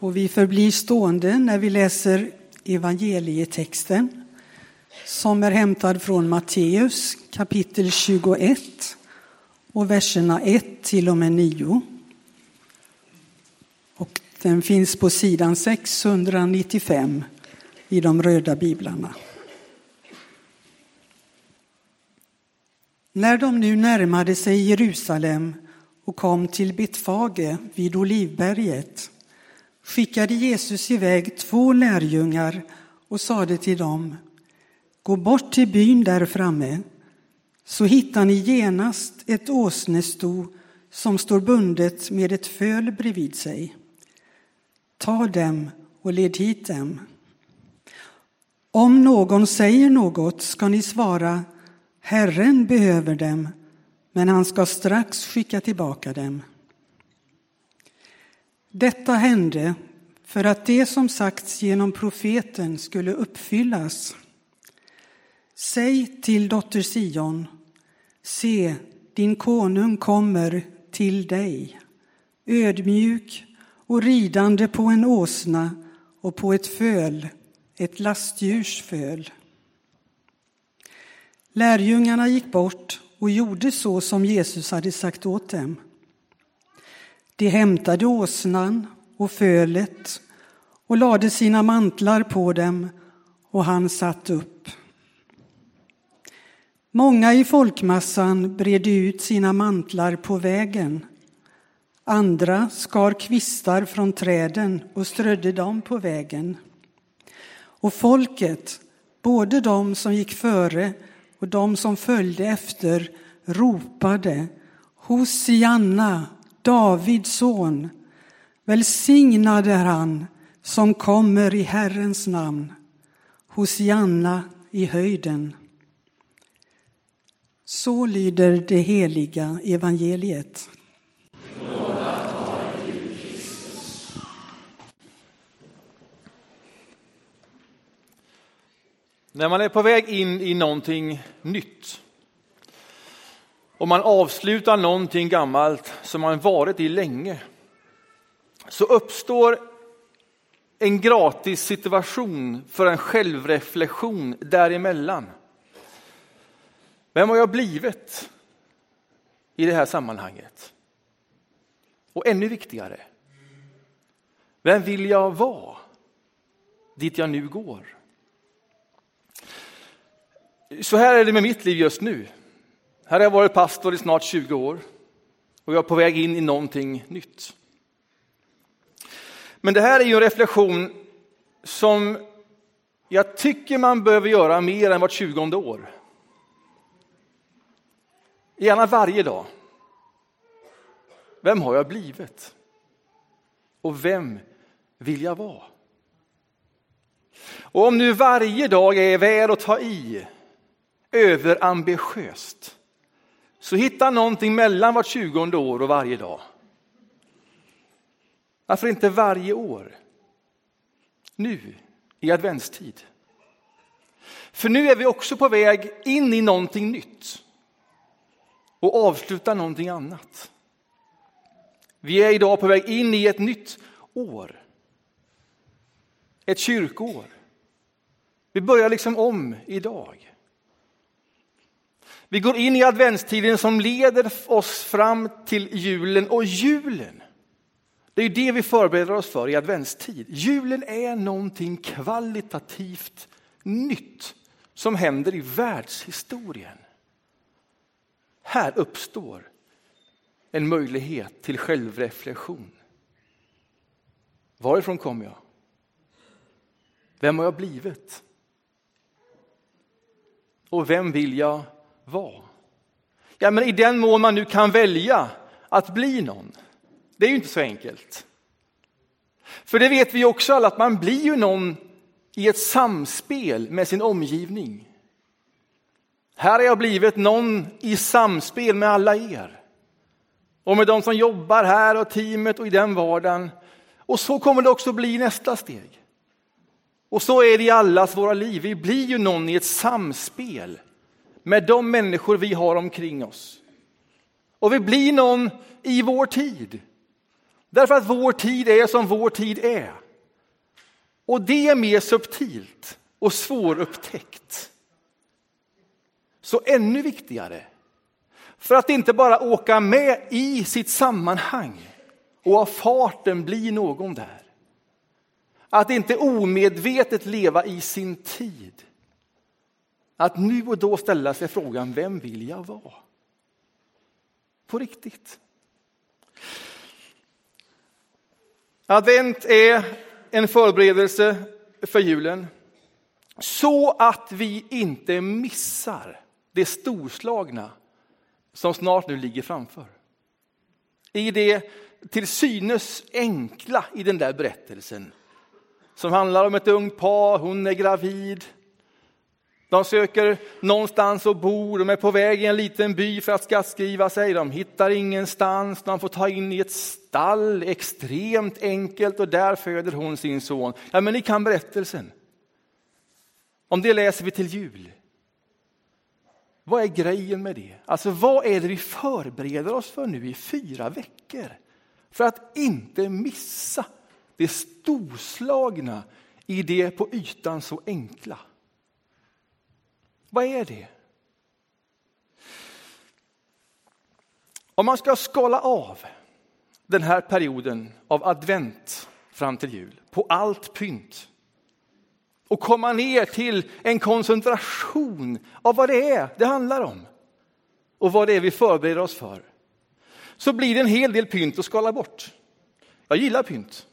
Och vi förblir stående när vi läser evangelietexten som är hämtad från Matteus kapitel 21 och verserna 1 till och med 9. Och den finns på sidan 695 i de röda biblarna. När de nu närmade sig Jerusalem och kom till Betfage vid Olivberget skickade Jesus iväg två lärjungar och sade till dem Gå bort till byn där framme så hittar ni genast ett åsnesto som står bundet med ett föl bredvid sig. Ta dem och led hit dem. Om någon säger något ska ni svara Herren behöver dem, men han ska strax skicka tillbaka dem. Detta hände för att det som sagts genom profeten skulle uppfyllas. Säg till dotter Sion, se, din konung kommer till dig, ödmjuk och ridande på en åsna och på ett föl, ett lastdjurs föl. Lärjungarna gick bort och gjorde så som Jesus hade sagt åt dem. De hämtade åsnan och fölet och lade sina mantlar på dem och han satt upp. Många i folkmassan bredde ut sina mantlar på vägen. Andra skar kvistar från träden och strödde dem på vägen. Och folket, både de som gick före och de som följde efter, ropade Hosianna, Davids son. Välsignad är han som kommer i Herrens namn. Hosianna i höjden. Så lyder det heliga evangeliet. När man är på väg in i någonting nytt om man avslutar någonting gammalt som man varit i länge så uppstår en gratis situation för en självreflektion däremellan. Vem har jag blivit i det här sammanhanget? Och ännu viktigare, vem vill jag vara dit jag nu går? Så här är det med mitt liv just nu. Här har jag varit pastor i snart 20 år och jag är på väg in i någonting nytt. Men det här är ju en reflektion som jag tycker man behöver göra mer än vart tjugonde år. Gärna varje dag. Vem har jag blivit? Och vem vill jag vara? Och om nu varje dag är väl att ta i, överambitiöst, så hitta någonting mellan vart tjugonde år och varje dag. Varför inte varje år? Nu, i adventstid. För nu är vi också på väg in i någonting nytt och avsluta någonting annat. Vi är idag på väg in i ett nytt år. Ett kyrkoår. Vi börjar liksom om idag. Vi går in i adventstiden som leder oss fram till julen och julen. Det är det vi förbereder oss för i adventstid. Julen är någonting kvalitativt nytt som händer i världshistorien. Här uppstår en möjlighet till självreflektion. Varifrån kommer jag? Vem har jag blivit? Och vem vill jag vara? Ja, men I den mån man nu kan välja att bli någon. Det är ju inte så enkelt. För det vet vi också alla att man blir ju någon i ett samspel med sin omgivning. Här har jag blivit någon i samspel med alla er. Och med de som jobbar här och teamet och i den vardagen. Och så kommer det också bli nästa steg. Och så är det i allas våra liv. Vi blir ju någon i ett samspel med de människor vi har omkring oss. Och vi blir någon i vår tid. Därför att vår tid är som vår tid är. Och det är mer subtilt och svårupptäckt. Så ännu viktigare, för att inte bara åka med i sitt sammanhang och av farten bli någon där. Att inte omedvetet leva i sin tid. Att nu och då ställa sig frågan, vem vill jag vara? På riktigt. Advent är en förberedelse för julen så att vi inte missar det storslagna som snart nu ligger framför. I det till synes enkla i den där berättelsen som handlar om ett ungt par, hon är gravid. De söker någonstans att bo, de är på väg i en liten by för att skattskriva sig, de hittar ingenstans, de får ta in i ett stall, extremt enkelt och där föder hon sin son. Ja, men ni kan berättelsen. Om det läser vi till jul. Vad är grejen med det? Alltså vad är det vi förbereder oss för nu i fyra veckor? För att inte missa det storslagna i det på ytan så enkla. Vad är det? Om man ska skala av den här perioden av advent fram till jul på allt pynt och komma ner till en koncentration av vad det är det handlar om och vad det är vi förbereder oss för så blir det en hel del pynt att skala bort. Jag gillar pynt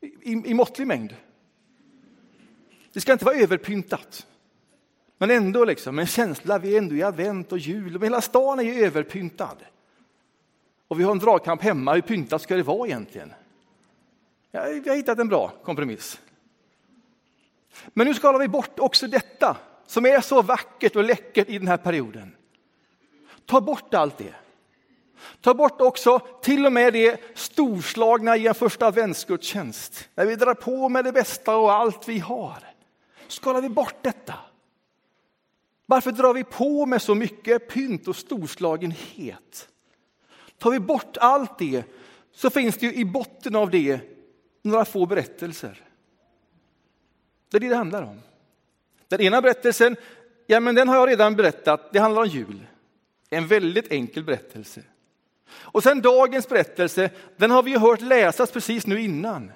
i, i måttlig mängd. Det ska inte vara överpyntat. Men ändå liksom en känsla, vi är ändå i advent och jul och hela stan är ju överpyntad. Och vi har en dragkamp hemma, hur pyntat ska det vara egentligen? Ja, vi har hittat en bra kompromiss. Men nu skalar vi bort också detta som är så vackert och läckert i den här perioden. Ta bort allt det. Ta bort också till och med det storslagna i en första adventsgudstjänst. När vi drar på med det bästa och allt vi har. Skalar vi bort detta. Varför drar vi på med så mycket pynt och storslagenhet? Tar vi bort allt det så finns det ju i botten av det några få berättelser. Det är det det handlar om. Den ena berättelsen, ja men den har jag redan berättat, det handlar om jul. En väldigt enkel berättelse. Och sen dagens berättelse, den har vi ju hört läsas precis nu innan.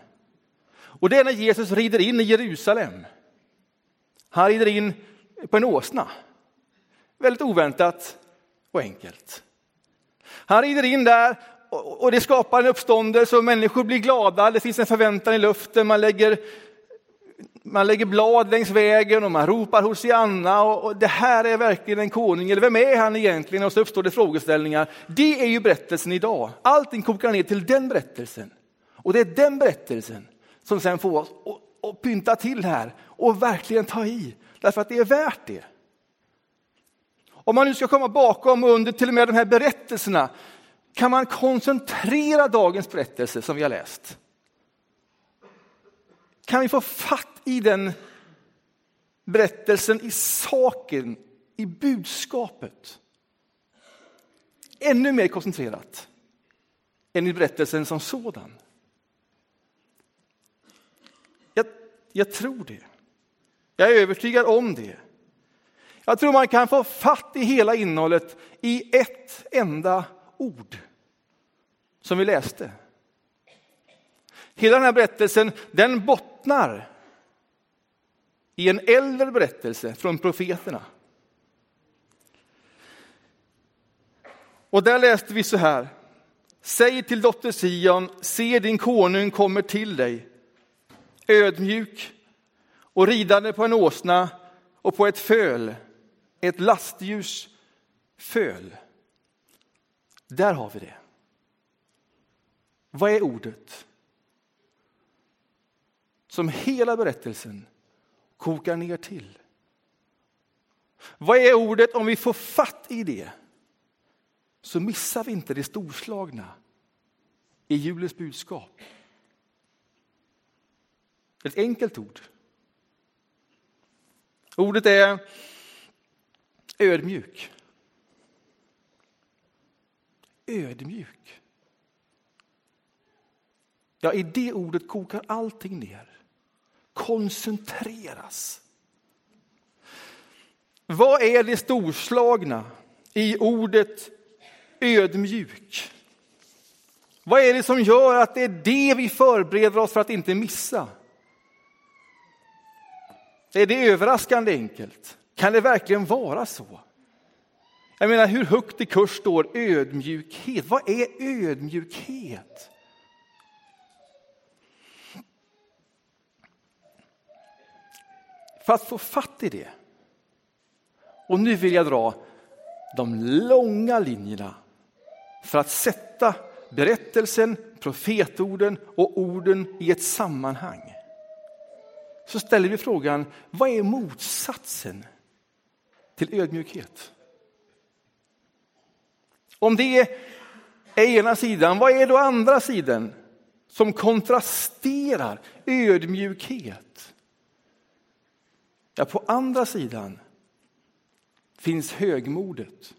Och det är när Jesus rider in i Jerusalem. Han rider in på en åsna. Väldigt oväntat och enkelt. Han rider in där och det skapar en uppståndelse och människor blir glada. Det finns en förväntan i luften. Man lägger man lägger blad längs vägen och man ropar Hosianna och, och det här är verkligen en konung, eller vem är han egentligen? Och så uppstår det frågeställningar. Det är ju berättelsen idag. Allting kokar ner till den berättelsen. Och det är den berättelsen som sen får oss att, att pynta till här och verkligen ta i, därför att det är värt det. Om man nu ska komma bakom och under till och med de här berättelserna kan man koncentrera dagens berättelse som vi har läst kan vi få fatt i den berättelsen, i saken, i budskapet. Ännu mer koncentrerat än i berättelsen som sådan. Jag, jag tror det. Jag är övertygad om det. Jag tror man kan få fatt i hela innehållet i ett enda ord som vi läste. Hela den här berättelsen den bottnar i en äldre berättelse från profeterna. Och där läste vi så här. Säg till dotter Sion, se din konung kommer till dig, ödmjuk och ridande på en åsna och på ett föl, ett lastdjurs föl. Där har vi det. Vad är ordet? som hela berättelsen kokar ner till. Vad är ordet om vi får fatt i det? Så missar vi inte det storslagna i julens budskap. Ett enkelt ord. Ordet är ödmjuk. Ödmjuk. Ja, i det ordet kokar allting ner. Koncentreras. Vad är det storslagna i ordet ödmjuk? Vad är det som gör att det är det vi förbereder oss för att inte missa? Är det överraskande enkelt? Kan det verkligen vara så? Jag menar, hur högt i kurs står ödmjukhet? Vad är ödmjukhet? För att få fatt i det. Och nu vill jag dra de långa linjerna för att sätta berättelsen, profetorden och orden i ett sammanhang. Så ställer vi frågan, vad är motsatsen till ödmjukhet? Om det är ena sidan, vad är då andra sidan som kontrasterar ödmjukhet? Ja, på andra sidan finns högmodet.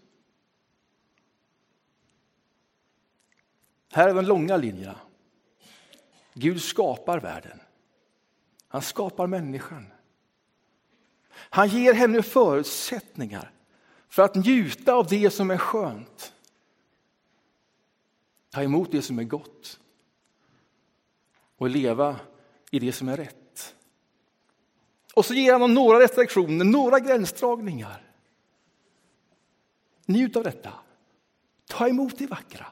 Här är de långa linjerna. Gud skapar världen. Han skapar människan. Han ger henne förutsättningar för att njuta av det som är skönt. Ta emot det som är gott och leva i det som är rätt. Och så ger han dem några restriktioner, några gränsdragningar. Njut av detta. Ta emot det vackra.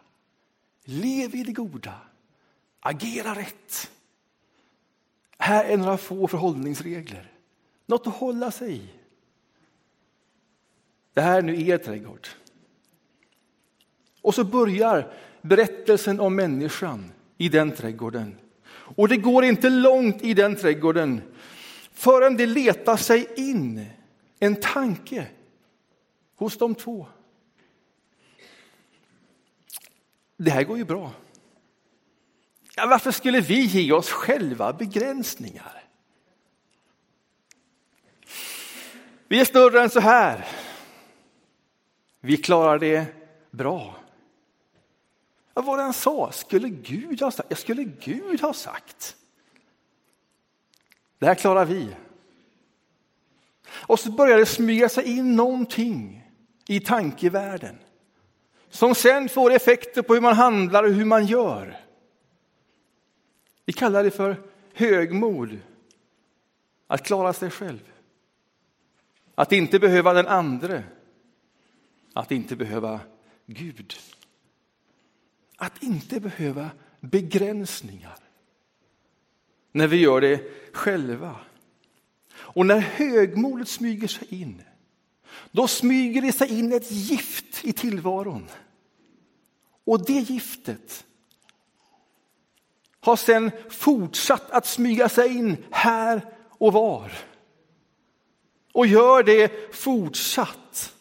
Lev i det goda. Agera rätt. Här är några få förhållningsregler. Något att hålla sig i. Det här är nu er trädgård. Och så börjar berättelsen om människan i den trädgården. Och det går inte långt i den trädgården förrän det letar sig in en tanke hos de två. Det här går ju bra. Ja, varför skulle vi ge oss själva begränsningar? Vi är större än så här. Vi klarar det bra. Vad var det han sa? Skulle Gud ha sagt? Jag skulle Gud ha sagt. Det här klarar vi. Och så börjar det smyga sig in någonting i tankevärlden som sen får effekter på hur man handlar och hur man gör. Vi kallar det för högmod, att klara sig själv. Att inte behöva den andre, att inte behöva Gud. Att inte behöva begränsningar när vi gör det själva. Och när högmodet smyger sig in, då smyger det sig in ett gift i tillvaron. Och det giftet har sedan fortsatt att smyga sig in här och var. Och gör det fortsatt.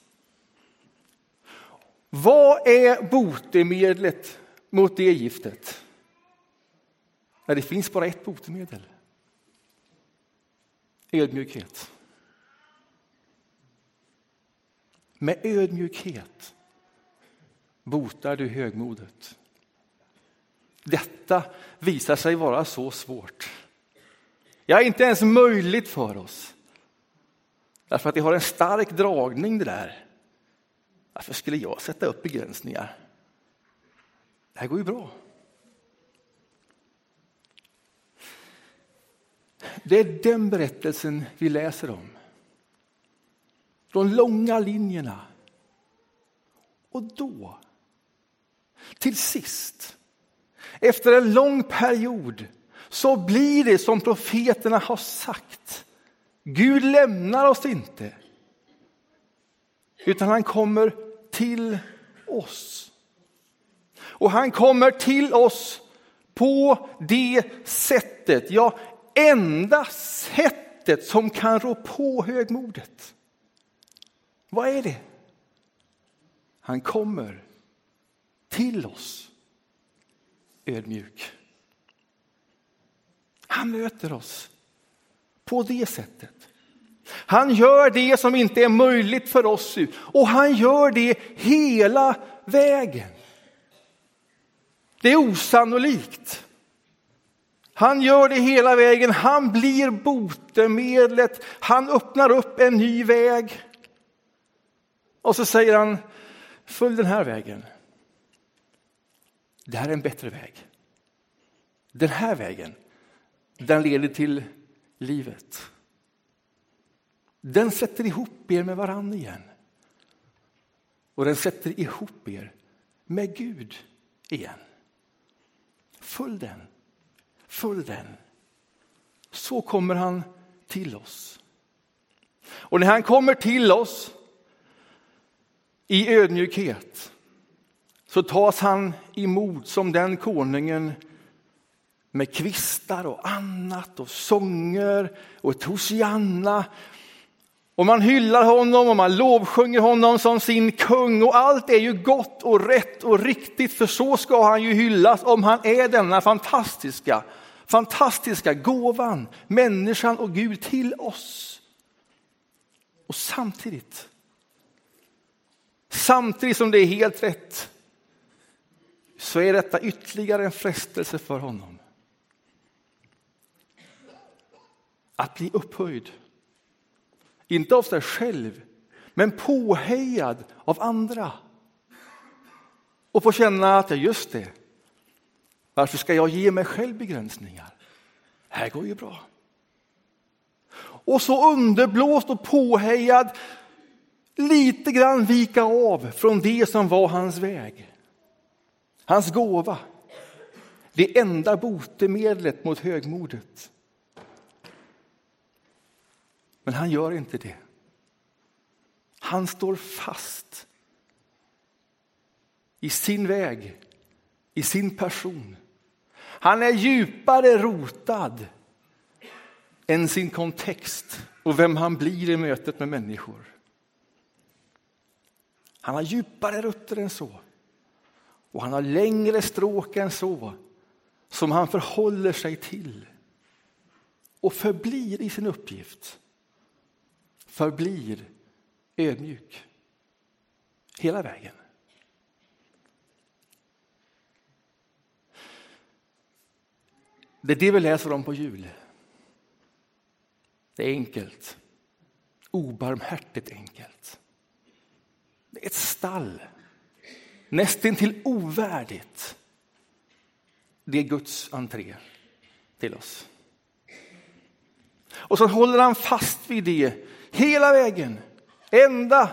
Vad är botemedlet mot det giftet? Nej, det finns bara ett botemedel. Ödmjukhet. Med ödmjukhet botar du högmodet. Detta visar sig vara så svårt. Ja, inte ens möjligt för oss. Därför att det har en stark dragning det där. Varför skulle jag sätta upp begränsningar? Det här går ju bra. Det är den berättelsen vi läser om. De långa linjerna. Och då, till sist, efter en lång period, så blir det som profeterna har sagt. Gud lämnar oss inte, utan han kommer till oss. Och han kommer till oss på det sättet, ja, enda sättet som kan rå på högmodet. Vad är det? Han kommer till oss ödmjuk. Han möter oss på det sättet. Han gör det som inte är möjligt för oss och han gör det hela vägen. Det är osannolikt Han gör det hela vägen. Han blir botemedlet. Han öppnar upp en ny väg. Och så säger han, följ den här vägen. Det här är en bättre väg. Den här vägen, den leder till livet. Den sätter ihop er med varann igen. Och den sätter ihop er med Gud igen. Följ den. Följ den. Så kommer han till oss. Och när han kommer till oss i ödmjukhet så tas han emot som den konungen med kvistar och annat och sånger och ett hosianna. Och man hyllar honom och man lovsjunger honom som sin kung och allt är ju gott och rätt och riktigt för så ska han ju hyllas om han är denna fantastiska, fantastiska gåvan, människan och Gud till oss. Och samtidigt, samtidigt som det är helt rätt, så är detta ytterligare en frestelse för honom. Att bli upphöjd. Inte av sig själv, men påhejad av andra. Och få känna att, ja just det, varför ska jag ge mig själv begränsningar? här går ju bra. Och så underblåst och påhejad, lite grann vika av från det som var hans väg. Hans gåva, det enda botemedlet mot högmodet. Men han gör inte det. Han står fast i sin väg, i sin person. Han är djupare rotad än sin kontext och vem han blir i mötet med människor. Han har djupare rötter än så. Och han har längre stråk än så som han förhåller sig till och förblir i sin uppgift. Förblir ödmjuk hela vägen. Det är det vi läser om på jul. Det är enkelt. Obarmhärtigt enkelt. Det är ett stall nästintill ovärdigt. Det är Guds entré till oss. Och så håller han fast vid det hela vägen, ända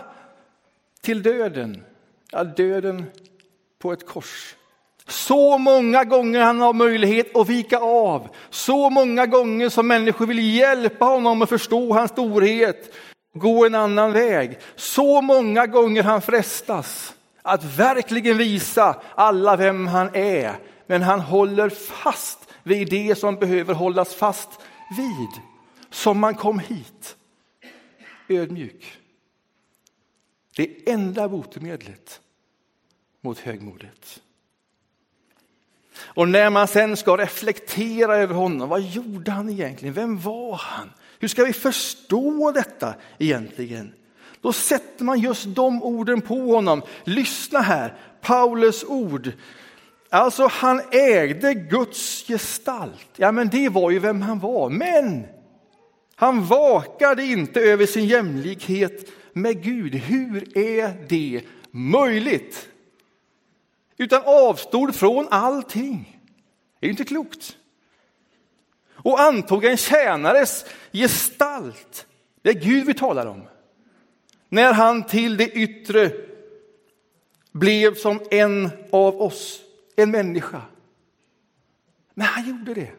till döden. Ja, döden på ett kors. Så många gånger han har möjlighet att vika av. Så många gånger som människor vill hjälpa honom att förstå hans storhet, gå en annan väg. Så många gånger han frestas att verkligen visa alla vem han är. Men han håller fast vid det som behöver hållas fast vid. Som man kom hit. Ödmjuk. Det enda botemedlet mot högmodet. Och när man sen ska reflektera över honom, vad gjorde han egentligen? Vem var han? Hur ska vi förstå detta egentligen? Då sätter man just de orden på honom. Lyssna här, Paulus ord. Alltså han ägde Guds gestalt. Ja men det var ju vem han var. Men han vakade inte över sin jämlikhet med Gud. Hur är det möjligt? Utan avstod från allting. Det är ju inte klokt. Och antog en tjänares gestalt. Det är Gud vi talar om när han till det yttre blev som en av oss, en människa. Men han gjorde det.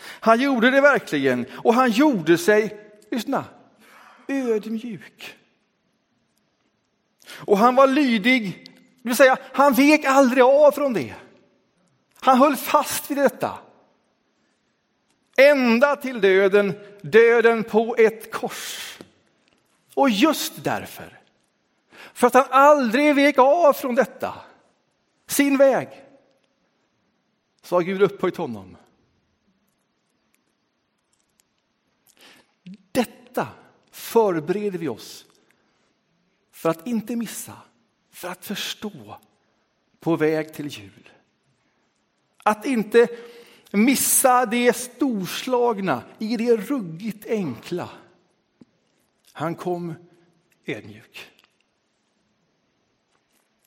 Han gjorde det verkligen och han gjorde sig, lyssna, ödmjuk. Och han var lydig, det vill säga han vek aldrig av från det. Han höll fast vid detta. Ända till döden, döden på ett kors. Och just därför, för att han aldrig vek av från detta, sin väg, så har Gud upphöjt honom. Detta förbereder vi oss för att inte missa, för att förstå på väg till jul. Att inte missa det storslagna i det ruggigt enkla. Han kom ödmjuk.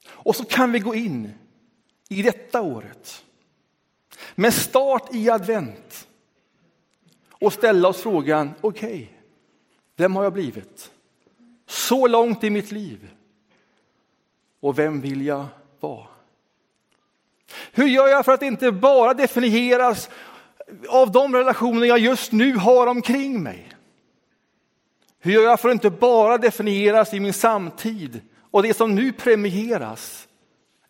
Och så kan vi gå in i detta året med start i advent och ställa oss frågan, okej, okay, vem har jag blivit? Så långt i mitt liv. Och vem vill jag vara? Hur gör jag för att inte bara definieras av de relationer jag just nu har omkring mig? Hur gör jag för att inte bara definieras i min samtid och det som nu premieras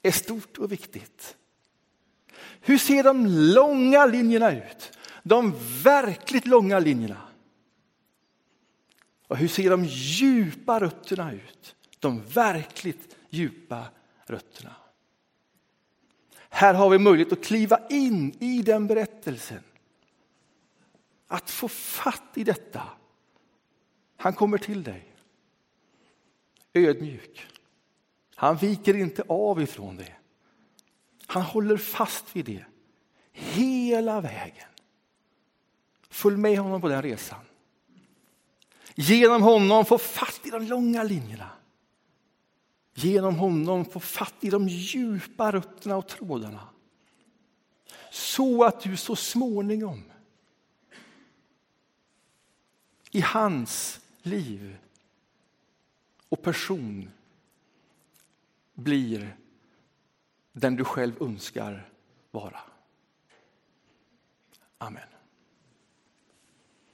är stort och viktigt? Hur ser de långa linjerna ut? De verkligt långa linjerna. Och hur ser de djupa rötterna ut? De verkligt djupa rötterna. Här har vi möjlighet att kliva in i den berättelsen. Att få fatt i detta. Han kommer till dig. Ödmjuk. Han viker inte av ifrån det. Han håller fast vid det hela vägen. Följ med honom på den resan. Genom honom få fatt i de långa linjerna. Genom honom få fatt i de djupa rötterna och trådarna. Så att du så småningom i hans liv och person blir den du själv önskar vara. Amen.